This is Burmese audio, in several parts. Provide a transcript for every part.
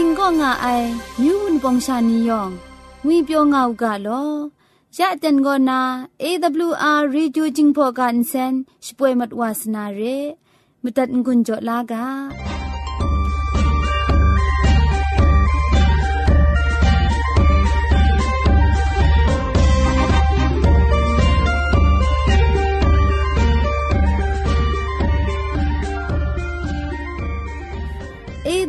กันติงก็ง่าไอมิวนปองชานียองงุยเปียวง่าวกะลอยะเต็นก็นา AWR reducing for kan sen ช่วยมัดวาสนาเรมุตัดกุญจลากา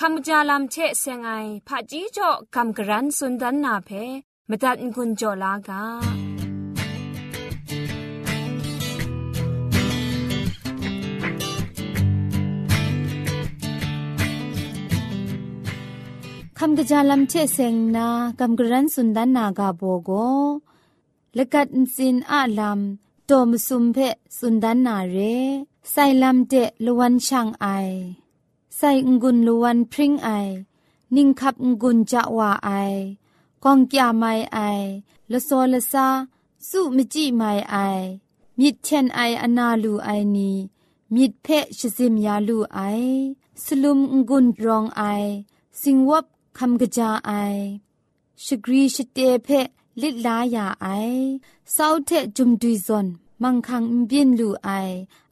คักไอมาจ่อคำกระจาลำเชะเซงไอผาจีจ่อคำกระรันสุนดันนาเพมตัดกุญจ่อลากาคำกระจาลำเชเซงนาคำกระรันสุนดันนากาโบโกละกัดสินอาลำโตมสุมเพสุนดันนาเรไซลำเจลวันช่างไอ ไซงุนลวนพริ้งไอ นิ่งขับงุนจะว่าไอกองกยาไม่ไอละโซละซาสุมจิไม่ไอ มิดเชนไออนาลูไอนีมิดเพชซิมยาลูไอ สลุมงุนรองไอ สิงวบคำกระจาไอชกรีชเตเพลิดลายาไอเศร้าเทจุมดุยซอนมังคังบินลูไอ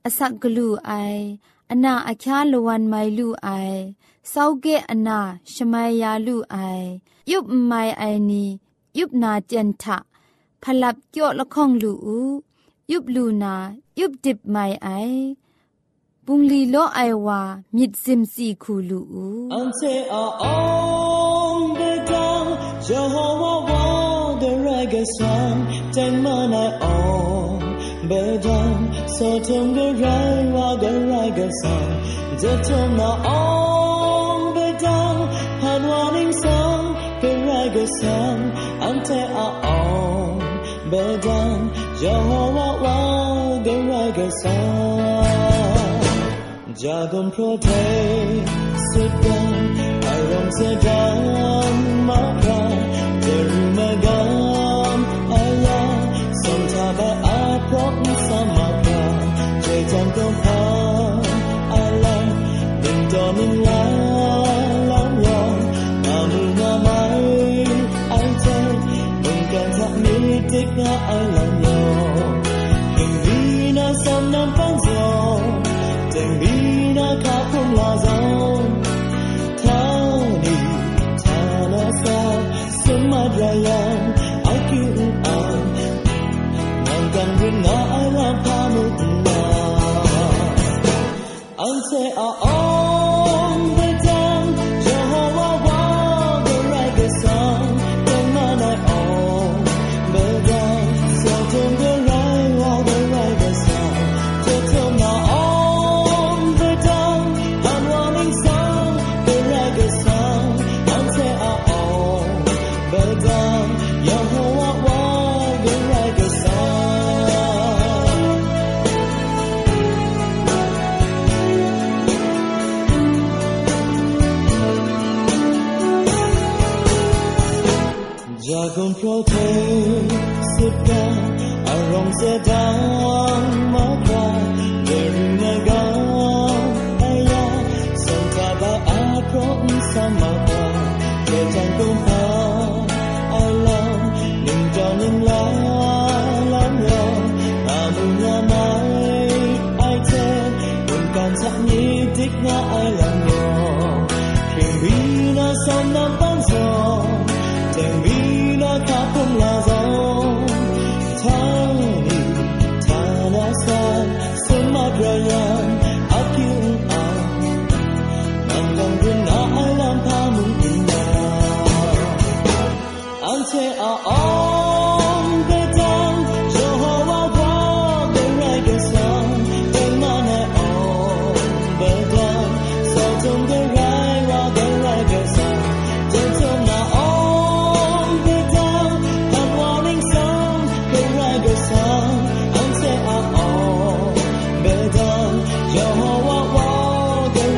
อสักกลูไอ အနာအချားလဝန်မိုင်လူအိုင်စောက်ကဲအနာရှမယာလူအိုင်ယုတ်မိုင်အိုင်နီယုတ်နာลับเจาะละข้องลูอูยุบลูนายุบดิบไม่ไอปุงลีโลไอวามิดซิมซีคูลูอันเซอองเดจังเจโฮวาวาเดรกะซัมเจนมานาออง bedan so tumbe rai wa de rai ga sa de tum na on bedan han wanin sa de rai ga sa ante a on bedan jo ho wa wa de rai ga sa ja gon pro te se ai rong se dan ma pra de ru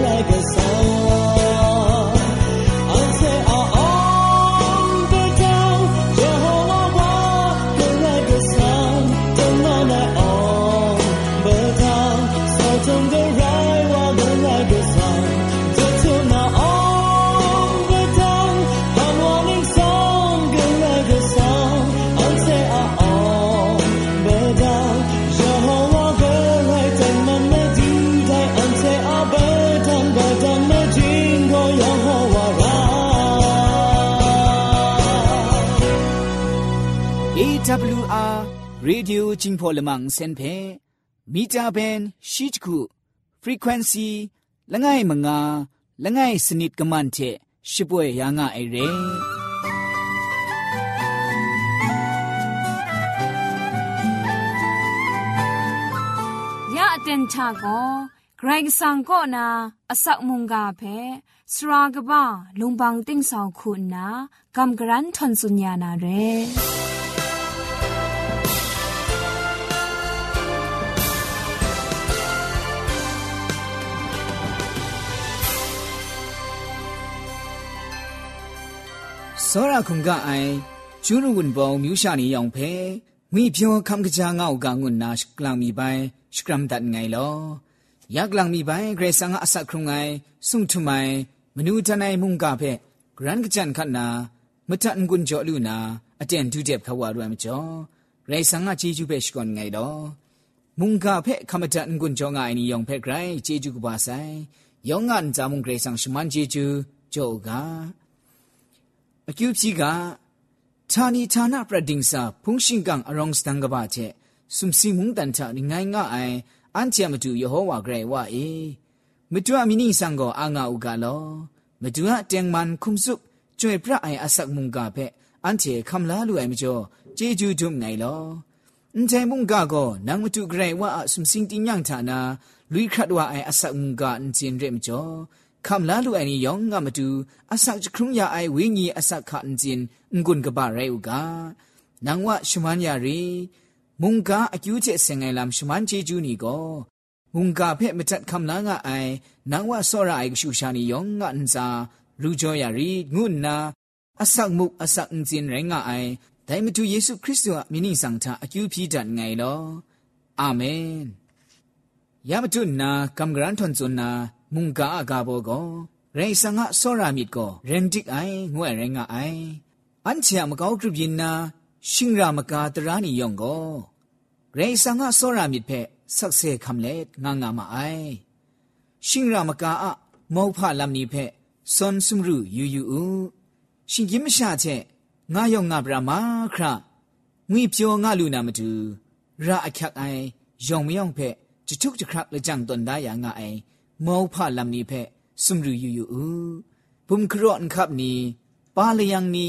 AWR จิงพอลมังเซนเพมีจาเบนชิจคุ frequency ละไงมงาละไงสนิดกะมันเทชิป่วยยางะไอเรยะเต็นชาโกไกรสังก็นาอสักมุงกาเพสรากบ้าลุงบังติ้งสองคุณนากำกรันทนสุญญานาเร စောရခုံကအိုင်ကျူးရဝန်ပေါမြူရှာနေရောင်ဖဲမိပြောခမ်ကကြာငောက်ကငွန်းနာစကလမ်မီပိုင်စကရမ်ဒတ်ငိုင်လောယက်လမ်မီပိုင်ဂရေဆာငါအဆက်ခုံငိုင်ဆုံထုမိုင်မနူတနိုင်မှုန်ကဖဲဂရန်ကကြန်ခတ်နာမတန်ကွန်ကြောလူနာအတန်ဒူတဲ့ခဝါရမကျော်ရေဆာငါချီကျူပဲရှကွန်ငိုင်တော့มุงกาเพคำจันกุนจงไงนี่ยองเพไกรเจจูกบาไซยองงันจามุงเกรซังชมันเจจูโจกา အကျူပြီကဌာနီဌာနပရဒင်းစာဖုန်ရှင်ကန်အရောင်းစတန်ကဘာချေစုံစီမုန်တန်ချာငိုင်းငါအိုင်အန်ချာမတူယေဟောဝါဂရေဝါအေမတူအမီနီဆန်ကိုအာငါဥကလောမတူအတန်မန်ခုံစုကျွေပြအိုင်အဆက်မုန်ကဖဲအန်ချေခမ်လာလူအိုင်မကျော်ဂျေဂျူဒုံငိုင်လောအန်ချေမုန်ကကိုနန်မတူဂရေဝါအစုံစင်တင်ညံဌာနာလူခတ်ဝါအိုင်အဆက်မုန်ကအန်ချင်ရဲမကျော် คำลาลูไอนี่ยองงามาดูอาศักจะครุงยาไอวิญีอาศักขันจินงุนกบะไรอุกานางว่าชุมันยารีมุงกาอคิวเจเซงไงลำชุมันเจจูนี่ก็มุงกาเพ่มจัดคำลางาไอนางว่าสอระไอชูชานี่ยองงาอันซารูจอยารีงุนนาอาศักมุกอาศักจินไรงาไอแต่มาดูเยซูคริสต์ว่ามินิสังทาอคิวพีดันไงลออาเมนยามตุนนากำกรันทนจุนนา มุงกาอากาโบโกเรสังะสอรามิดโกเรนดิกไองวยเรงะไออันเชียมกาวกรุบินนาชิงรามกาตรานิยองโกเรสังะสอรามิดเพสักเซคำเล็ดงางามาไอชิงรามกาอะမောဖလမ်နီဖက်စွန်စုမရုယူယူဦးရှင်ကြီးမရှာချက်ငါယောငါဗြမာခရငွေပြောငါလူနာမတူရအခက်အိုင်ယောင်မယောင်ဖက်จุกจุกครับเลยจังตนได้อย่างไง မောဖလမ်နီဖဲစုံရူယူယူဥဘုံခရော့န်ခပ်နီပါလျံနီ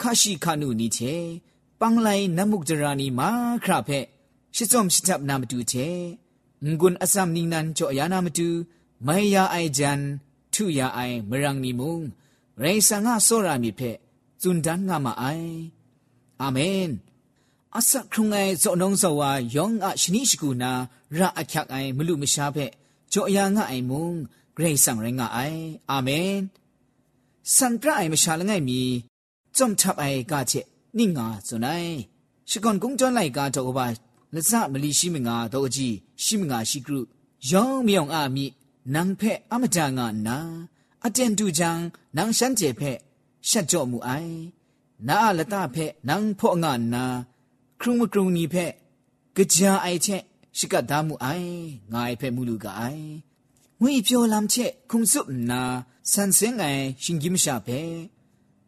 ခါရှိခနုနီချေပန်းလိုက်နမုကြရာနီမာခရဖဲရှစ်စုံရှစ်ချပ်နာမတူချေငွန်းအစမ်နီနန်ချောယာနာမတူမိုင်ယာအိုင်ဂျန်ထုယာအိုင်မရန်နီမုံရေဆန်ငါဆောရာမီဖဲဇွန်ဒန်ငါမအိုင်အာမင်အစခုငိုင်ဇောနုံဇောဝါယောင်အရှနိရှိကူနာရာအခက်အိုင်မလူမရှားဖဲ့ က်ကြောအယာငါအိုင်မုံဂရိတ်ဆောင်ရငါအိုင်အာမင်စန်ပရအိုင်မရှာလငယ်မီจอมทับไอกาเจนิ่งาสุนัยชิกอนกุงจอนไลกาโตอบาละซะมลีရှိမငါတော့အကြီးရှိမငါရှိကရုယောင်မြောင်အာမိနန်ဖဲအမတငါနာအတန်တူချံနန်ရှန်ကျေဖဲရှက်ကြော့မှုအိုင်နာလတဖဲနန်ဖော့ငါနာครุงมกรุงนี้เพะกะจา ရှိကဒါမှုအိုင်ငါအဖက်မှုလူကအိုင်ငွေပြောလမ်းချက်ခုံစုနာဆန်စင်ငိုင်ရှင်ကြီးမရှာပဲ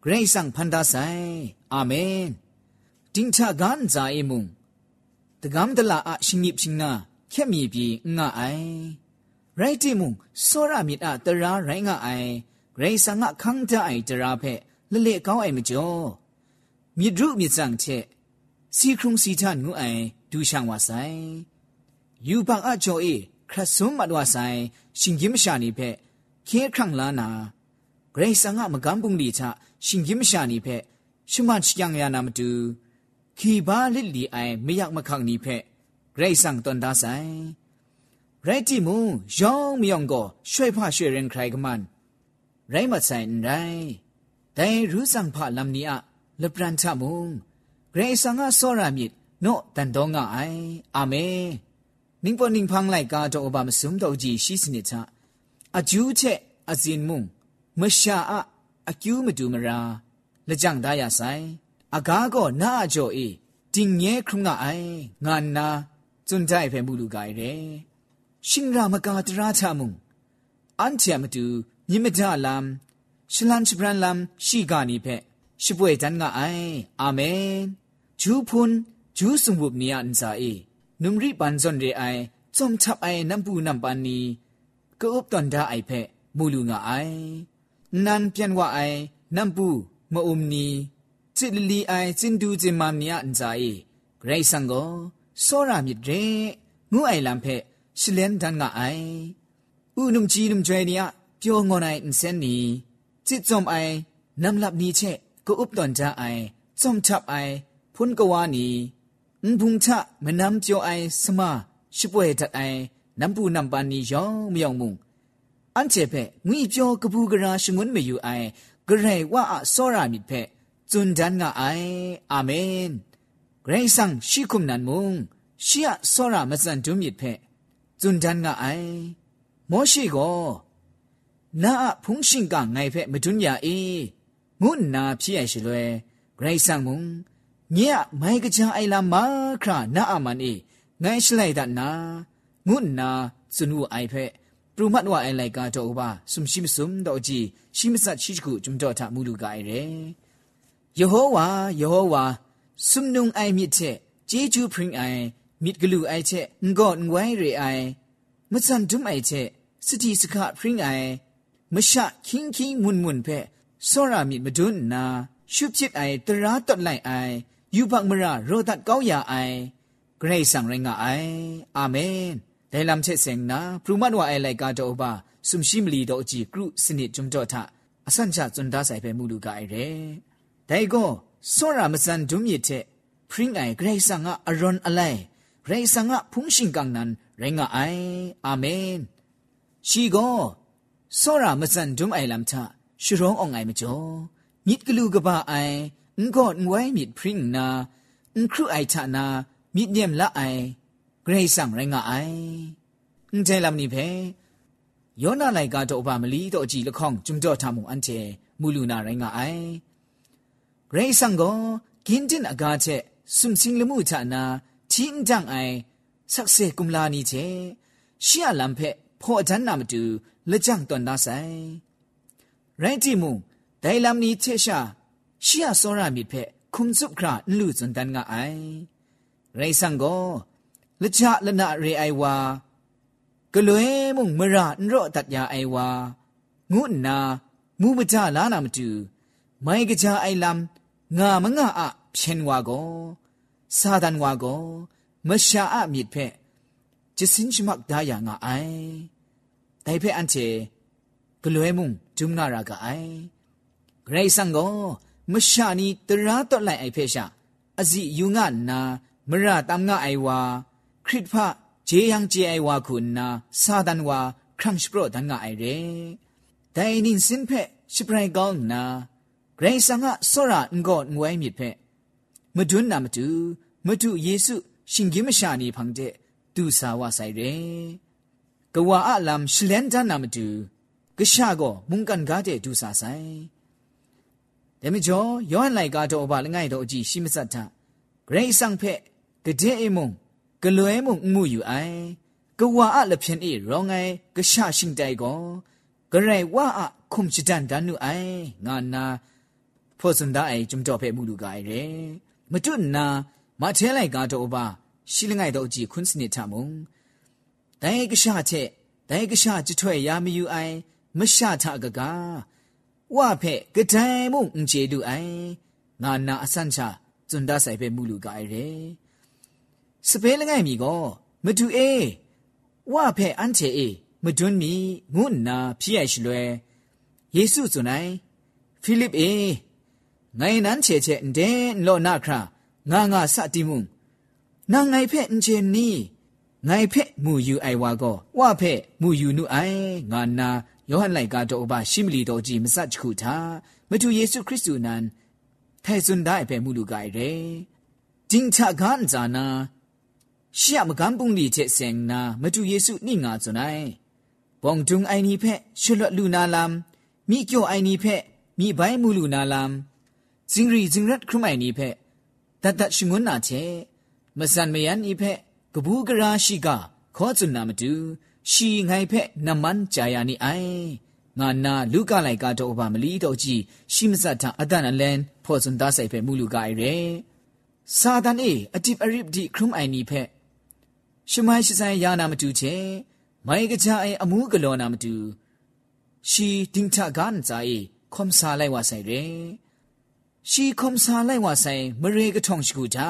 ဂရိတ်ဆန်ဖန်ဒါဆိုင်အာမင်တင်းချာကန်ဇာအေမုံတကမ်ဒလာအရှင်ကြီးရှင်နာခက်မြေပြီးငါအိုင်ရိုက်တီမုံစောရမြစ်အတရာရိုင်းငါအိုင်ဂရိတ်ဆန်ငါခန်းတအိုင်တရာဖက်လလေကောင်းအိုင်မကျော်မြစ်ဒုမြစ်စံချက်စီခုံစီချန်ငူအိုင်ဒူရှန်ဝါဆိုင် ယူပန်အကျော်အေခရဆွမ်မတော်ဆိုင်ရှင်ကြီးမရှာနေဖက်ခင်းခန့်လာနာဂရိဆန်ကမကန်းပုန်လီချရှင်ကြီးမရှာနေဖက်ရှမန်ချျံရနာမတူခီဘာလစ်လီအိုင်မယက်မခန့်နေဖက်ဂရိဆန်တန်ဒါဆိုင်ရိုက်တီမူယောင်းမြောင်ကိုရွှေဖရွှေရင်ခရိုင်ကမန်ရိုင်းမဆိုင်ရိုင်းဒိုင်ရူးဆောင်ဖလမ်နီအလပရန်ချမုံဂရေဆန်ငါစောရမြစ်နော့တန်တော့ငါအိုင်အာမင် 宁波宁旁来家做把么什么都记西斯尼查，阿九切阿金木，么下阿阿九么杜么啦，那讲大呀塞，阿家个那叫伊，今年空那哎，俺那存在片不如改嘞，新让么家的拉查木，安切么杜你么家 lam，是兰是不然 lam，西家尼片，是不会咱个哎，阿门，主潘主送我尼安在伊。 นุมรีปันซอนเรไอจอมทับไอน้ำปูน้ำปันนีก็อุบตอนดาไอเพมูลูงาไอนันเปียนว่าไอน้ำปูมะอุมนีจิลลีไอจินดูจิมามเนียนซาเอไรสังโกโซรามิเรงูไอลำเพชิเลนดันงาไออุนุมจีนุมจวยเนียเปียวงอนไออินเซนนีจิตจอมไอน้ำลับนี้เชก็อุบตอนดาไอจอมทับไอพุนกวานี န်ဘုံချမနမ်ကျော်အိုင်စမရှိပွဲတအိုင်နမ်ပူနမ်ပန်နီယောင်မြောင်မုံအန်ချေဖဲငွေပြောကပူကရာရှငွန်းမေယူအိုင်ဂရေဝါအစောရာမိဖဲဇွန်ဒန်ငါအိုင်အာမင်ဂရေဆန်ရှိခုမနန်မုံရှီယစောရာမစန်ဒုမြစ်ဖဲဇွန်ဒန်ငါအိုင်မောရှိကိုနာအဖုန်ရှင်ကငိုင်ဖဲမဒုညာအေငုနာဖြစ်ရရှိလွဲဂရေဆန်မုံ ညမိုင်ကကြအိုင်လာမခရနာအမန်အေငိုင်းရှလိုက်ဒနာငုနာစွနူအိုင်ဖဲပရမတ်ဝအိုင်လိုက်ကတော့ဘာဆုမရှိမစုံတော့ကြည့်ရှိမစတ်ရှိခုဂျုံတော့ထမူလူကအိုင်ရဲယေဟောဝါယေဟောဝါဆုမနုံအိုင်မြစ်ချက်ဂျေဂျူပရင်အိုင်မြစ်ဂလူအိုင်ချက်ငေါငွိုင်းရေအိုင်မစန်ဒုံအိုင်ချက်စတိစခပရင်အိုင်မရှခင်းခင်းမွန်မွန်ဖဲစောရမြစ်မဒွန်းနာရှုဖြစ်အိုင်တရာတော့လိုက်အိုင် ယူဘမရာရောဒတ်ကောင်းရာအိုင်ဂရိတ်ဆန်ရင်ငါအိုင်အာမင်ဒိုင်လမ်ချက်စင်နာပရူမတ်ဝအိုင်လိုက်ကတော့ဘာဆုမရှိမလီတော့အကြည့်ကရုစနစ်ဂျုံတော့ထအစန်ချဇွန်ဒါဆိုင်ပဲမူလူကအိုင်ရဲဒိုင်ကောစောရမစန်ဒုမြစ်တဲ့ဖရင်အိုင်ဂရိတ်ဆန်ငါအရွန်အလိုက်ဂရိတ်ဆန်ငါဖုန်ရှင်ကန်နန်ရင်ငါအိုင်အာမင်ရှီကောစောရမစန်ဒုမအိုင်လမ်ချရှုရောင်းအောင်အိုင်မကျော်ညစ်ကလူကပါအိုင် อุกอนไว้มิดพริ้งนาอุครูไอชานามิดเยี่ยมละไอเกรซังไรงาไออุเจลำนี้เพย้อนอะไรกาโตอบามลีโตจีละข้องจุมจ่อทามุอันเจมูลูนาไรงาไอเกรซังก็กินจินอากาเจสุมสิงละมูชานาทิ้งจังไอสักเซกุมลานีเจชียลำเพพ่อจันนามดูละจังตอนดาไซไรจิมุไดลำนี้เชชา ะเรไอวา กลวยมุงมระนรอตัดยาไอวางูนามูมจาลานามตูไม่กะจาไอลำงามงะอะเพียนวาโกซาดันวาโกมชาอะมิดเพจิสินชมักดายางะไอไดเพอันเจกลวยมุงจุมนารากะไอเกรซังโก မရှာနီတရာတော့လိုက်အိုက်ဖဲရှာအစီယူငါနာမရတမ်ငါအိုင်ဝါခရစ်ဖဂျေယံဂျေအိုင်ဝါခုနာစာဒန်ဝါခရမ်ရှ်ပရဒန်ငါအိုင်ရဲဒိုင်နင်းစင်ဖဲရှပရိုင်ကောင်းနာဂရိဆာငါဆောရာငေါငွိုင်းမြစ်ဖဲမဒွန်းနာမတူမတူယေစုရှင်ကြီးမရှာနီဖန်တဲ့သူစာဝဆိုင်ရဲကဝါအလမ်ရှလန်ဒန်နာမတူကရှာကောမုန်ကန်ကားတဲ့သူစာဆိုင် ဒါမကျော်ယောဟန်လိုက်ကားတော့ဘာလငိုင်တော့အကြည့်ရှိမစတ်ထဂရိတ်ဆောင်ဖက်ကတဲ့အမုံကလွဲမုံမှုယူအိုင်ကဝါအလဖြင်အေရောငိုင်ကရှာရှင်တိုင်ကိုဂရိတ်ဝါအခုံချဒန်ဒန်နုအိုင်ငါနာဖို့စန်ဒအိုင်ဂျုံတော့ဖက်မှုလူကအိုင်ရဲမတွနာမထဲလိုက်ကားတော့ဘာရှိလငိုင်တော့ကြည့်ခွန်းစနစ်ထမုံဒိုင်ကရှာချက်ဒိုင်ကရှာကြွထွဲရမယူအိုင်မရှာထကကား ဝဖဲကတိုင်မုံအင်ကျေလူအိုင်ငါနာအဆန့်ချဇွန်ဒါဆိုင်ဖဲမူလူကအိုင်ရဲစပဲလငိုင်မီကောမတူအေဝဖဲအန်ချေအေမဒွန်းမီငုနာဖြစ်ရရှိလွယ်ယေစုဇွန်နိုင်ဖိလိပအေငိုင်နန်းချေချေဒဲလောနာခရာငါငါစတိမှုနာငိုင်ဖက်အင်ချေနီငိုင်ဖက်မူယူအိုင်ဝါကောဝဖက်မူယူနုအိုင်ငါနာ ယောဟန်လိုက်ကတော့ဘာရှိမလီတော်ကြီးမစတ်ချခုတာမတူယေရှုခရစ်သူနန်ထဲစွန်ဒိုင်ဖက်မူလူကအိုင်ရဲဂျင်းချကန်ဇာနာရှီယမကန်ပုန်လီချက်စင်နာမတူယေရှုနိငါဇွန်နိုင်ဘောင်တုံအိုင်နီဖက်ရှလွတ်လူနာလမ်မိကျော်အိုင်နီဖက်မိဘိုင်းမူလူနာလမ်ဇင်ရီဇင်ရတ်ခရမိုင်နီဖက်တတ်တတ်ရှငွန်းနာချေမစန်မယန်ဤဖက်ကဘူးကရာရှိကခေါ်စွန်နာမတူ ရှိငိုင်ဖက်နမန်ဂျာယာနီအိုင်ငါနာလူကလိုက်ကတော့ဘာမလီတော့ကြည့်ရှိမစတ်တာအတန်အလန်ဖော်စွန်သားဆိုင်ဖက်မူလူကအိုင်ရဲစာဒန်အေအတိပအရစ်ဒီခရုမိုင်နီဖက်ရှမိုင်းရှိဆိုင်ယာနာမတူချေမိုင်ကကြအိုင်အမှုကလောနာမတူရှီဒင်းချကန်ဇာအေခွန်ဆာလိုက်ဝဆိုင်ရဲရှီခွန်ဆာလိုက်ဝဆိုင်မရေကထုံရှိကူတာ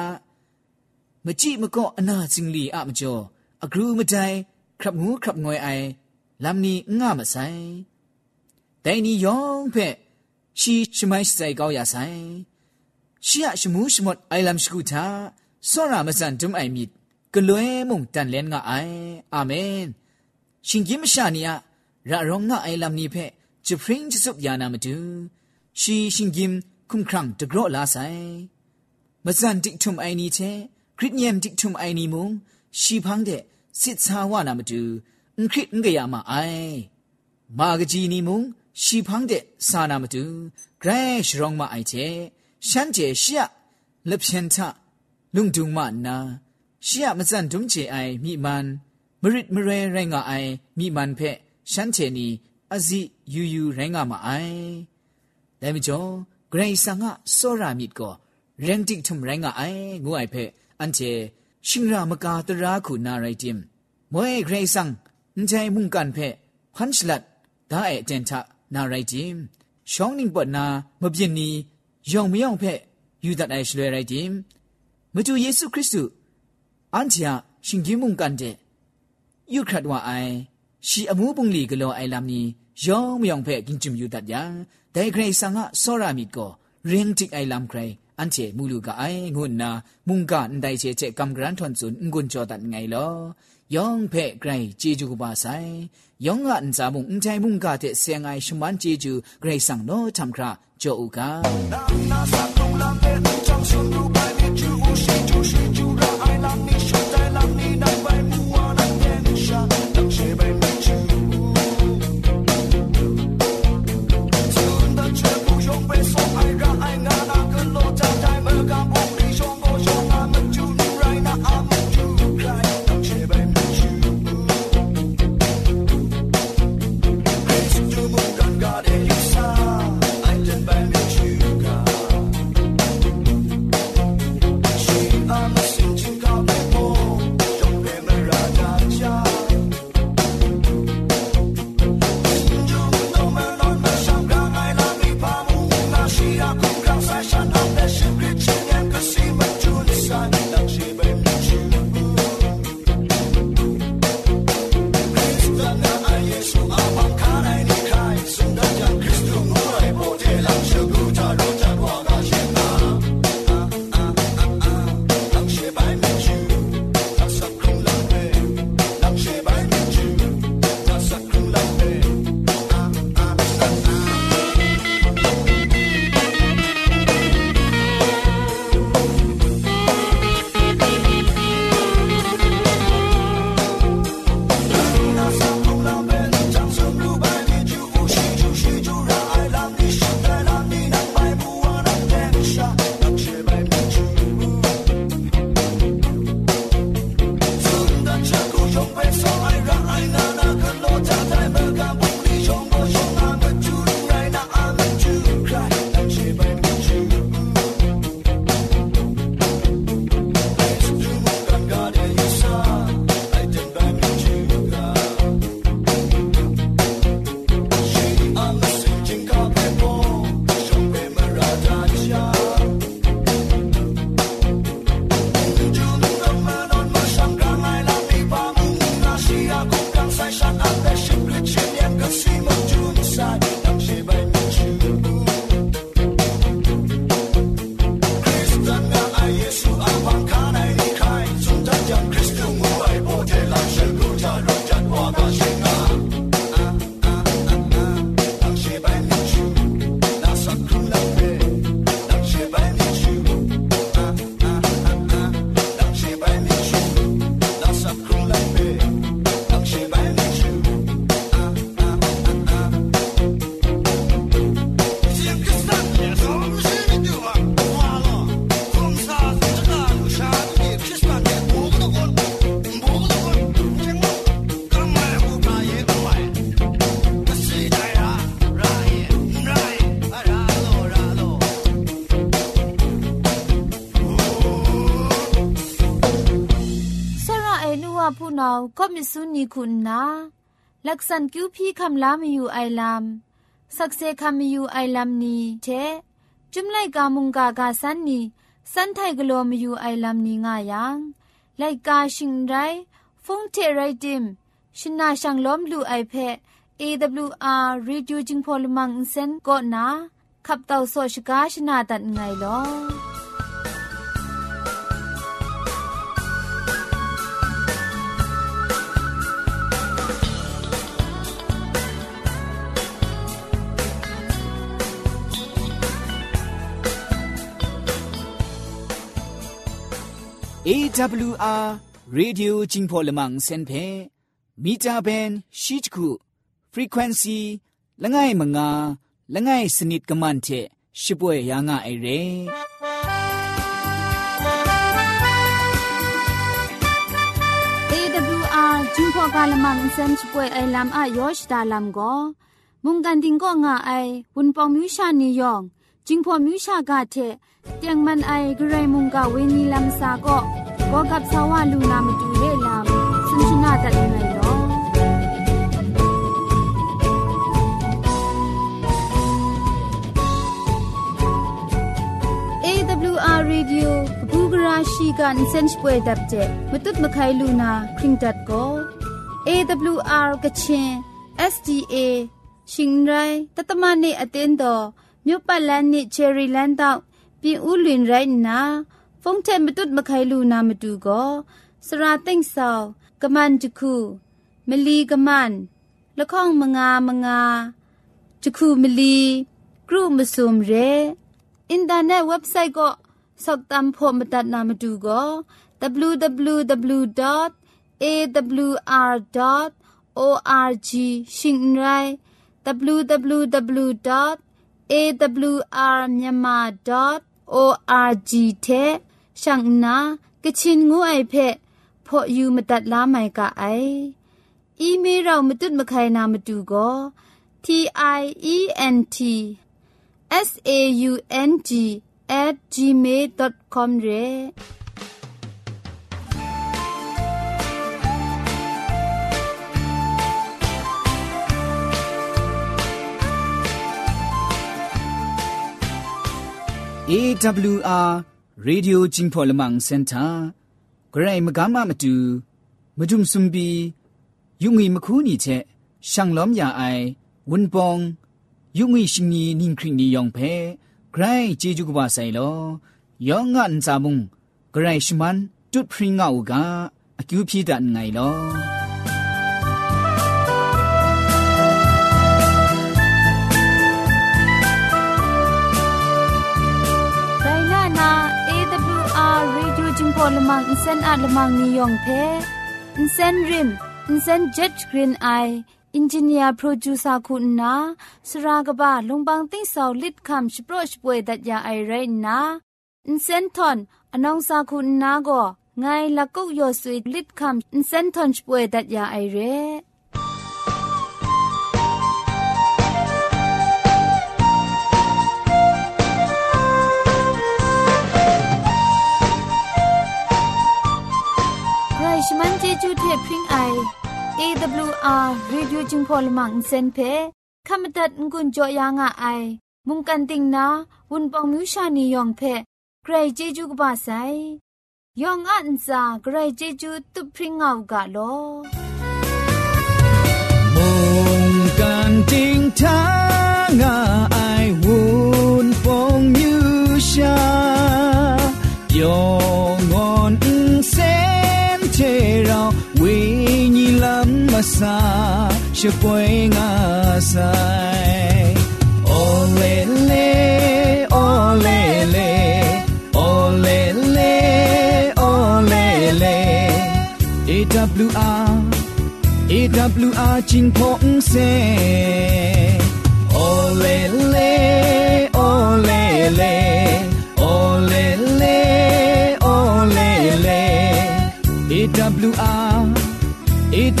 မကြည့်မကော့အနာစင်လီအမကျော်အဂရုမတိုင် ครับงูครับงวยไอลำนี้ง่ามะไซแต่นี่ยองเพ่ชีชไมไซกาวยาไซชีอะชมูชมดไอลำชกูทาสรามะสันตุมไอมิดกะลวยมุงตันเลนงะไออาเมน ชิงกิมชาเนีอะระรองงะไอลำนี้เพ่จะพริ้งจะสุบยานามาดูชีชิงกิมคุมครังตะกรอลาไซมะซันติกทุมไอนี้เชคริตเนียมติกทุมไอนี้มุงชีพังเด စစ်စာဝနာမတူအခိငရမအိုင်မာဂကြီးနီမုံရှိဖန်းတဲ့စာနာမတူဂရဲရှရောင်းမအိုင်ချေရှမ်းကျေရှရလပျန်ထလုံဒုံမနာရှရမစန်ဒုံချေအိုင်မိမန်မရစ်မရဲရိုင်းကအိုင်မိမန်ဖက်ရှမ်းချေနီအစီယူယူရိုင်းကမအိုင်ဒါမကျော်ဂရိဆာငါစောရာမိကောရန်တိထုံရိုင်းကအိုင်ငူအိုင်ဖက်အန်ချေ ชิงรามกาตราขุนาไรติมมวยเกรซังนใจมุ่งกันเพพันชลัดดาเอเจนทะนาไรติมช่องนิ่งปนามเบียนนียองไม่ยองเพยูดัดไอชลวยไรติมมจูเยซูคริสต์อันเทียชิงกิมุ่งกันเดยูครัดว่าไอชีอมูปุงลีกโลไอลามนียองไม่ยองเพกินจุมยูดัดยังแต่เกรซังอะโซรามิดก็เรียงจิกไอลามใคร อันเจมูลูกไองุนนามุงกานไดเจเจกำกรันทนสุนงุนจอดันไงลอยองเพ่ไกรจีจูกบาไซยองอันจามุงใจมุงกาเตเสียงไอชมันจีจูไกรสังโนทำคราโจอุกา าวก็มิสุนีคุณนาลักษณคิวพี่คำลามอยู่ไอลามสักเซคำมีอยู่ไอลามนี้เทจุมไลกามุงกากาสันนีสันไทกลมอยู่ไอลามนี้ง่ายังไลกาชิงไรฟงเทไรดิมชินาชังล้อมลูไอเพ AWR Reducing Polymer Insen ก็นาขับเต่าโซชกาชนาตัดไงลอ AWR Radio Jingpo Lemang Senpe Mita Ben Shichku Frequency Langai Manga Langai Snit Kamante Shipwe Yanga Ere AWR Jingpo Kalamang Sen Shipwe Lam A Yosh Dalam Go Mungan Ding Go Nga Ai Wun Pong Misha Ni Yong จิงพอมิวชากาเทเตียงมันไอกรมุงกาเวนีลัมซาก็ก็กับสาวาลูนามดูเลลามสุนชนาตัดไงเนาะเอวอาร์รีดิโอบูกราชิกันเซนช์ป่วยดับเจมตุดมะไคลูนาคริงดัดก็ AWR กะชิน SDA ชิงไรตัตตมะนี่อตินดอ မြို့ပတ်လန်းနစ်ချယ်ရီလန်းတောက်ပြင်ဦးလွင်ရိုင်းနာဖုန်ထဲမတုတ်မခိုင်လူနာမတူကိုစရာသိမ့်ဆောင်ကမန်တခုမလီကမန်လခေါင်မငါမငါတခုမလီกรุมสุมเรอินเทอร์เน็ตเว็บไซต์ก็สอบตามพอมตัดนามาดูก็ www.awr.org ชิงไร www. awrmyanmar.org တဲ့ရှန့်နာကချင်ငူအိုက်ဖက်ဖော်ယူမတတ်လားမိုင်ကအိုင်အီးမေးလ်တော့မတွတ်မခိုင်နာမတူကော t i e n t s a u n g @gmail.com ရဲ့ AWR Radio Jingpo Lamang Center ဂရိုင်မကမမတူမဒုံစွန်ဘီယုံငီမခုနီချက်ရှန်လောမြအိုင်ဝွန်ပောင်ယုံငီရှင်နီနင်းခရင်နီယောင်ဖဲဂရိုင်ဂျေဂျူကဘာဆိုင်လောယောငန်စာမုံဂရိုင်ရှမန်တွတ်ဖရင်ငါအူကအကျူဖြီတန်ငိုင်လော อลมังอินเซนอาลมังนิยองเพอินเซนริมอินเซนเจ็ดกรีนไออินจิเนียร์โปรดิวเซอร์คุณนาสรากบะลงบางติ้งสาวลิดคำสโปรชป่วยดัดยาไอไรนาอินเซนทอนอนองซาคุณนาก็ไงละกุกยอสุยลิดคำอินเซนทอนป่วยดัดยาไอเร ลพริ้งไอ AWR reducing polymer เซนเพขมตัดงุนจอยางอ้ายมุงกันติงนาวุนปองมิวชานียองเพใครเจจูกบาไซยองอันซาใครเจจูตุพริ้งเอากาลอมุงกันติงทา စာရှပွင့်ငါဆိုင် Ole le ole le ole le ole le AWR AWR จิงพงเซ Ole le ole le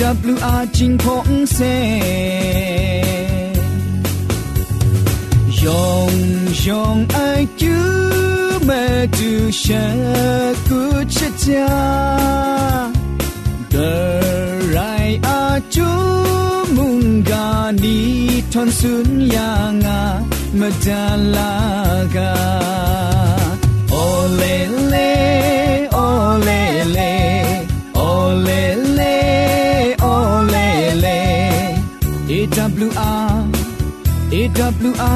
AWR จิงพงเซยองยองไอจูเมจูชะกุชะจา The right are chu mung ga ni ton sun ya nga madalaga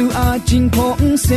ลูอาจิงพงเซ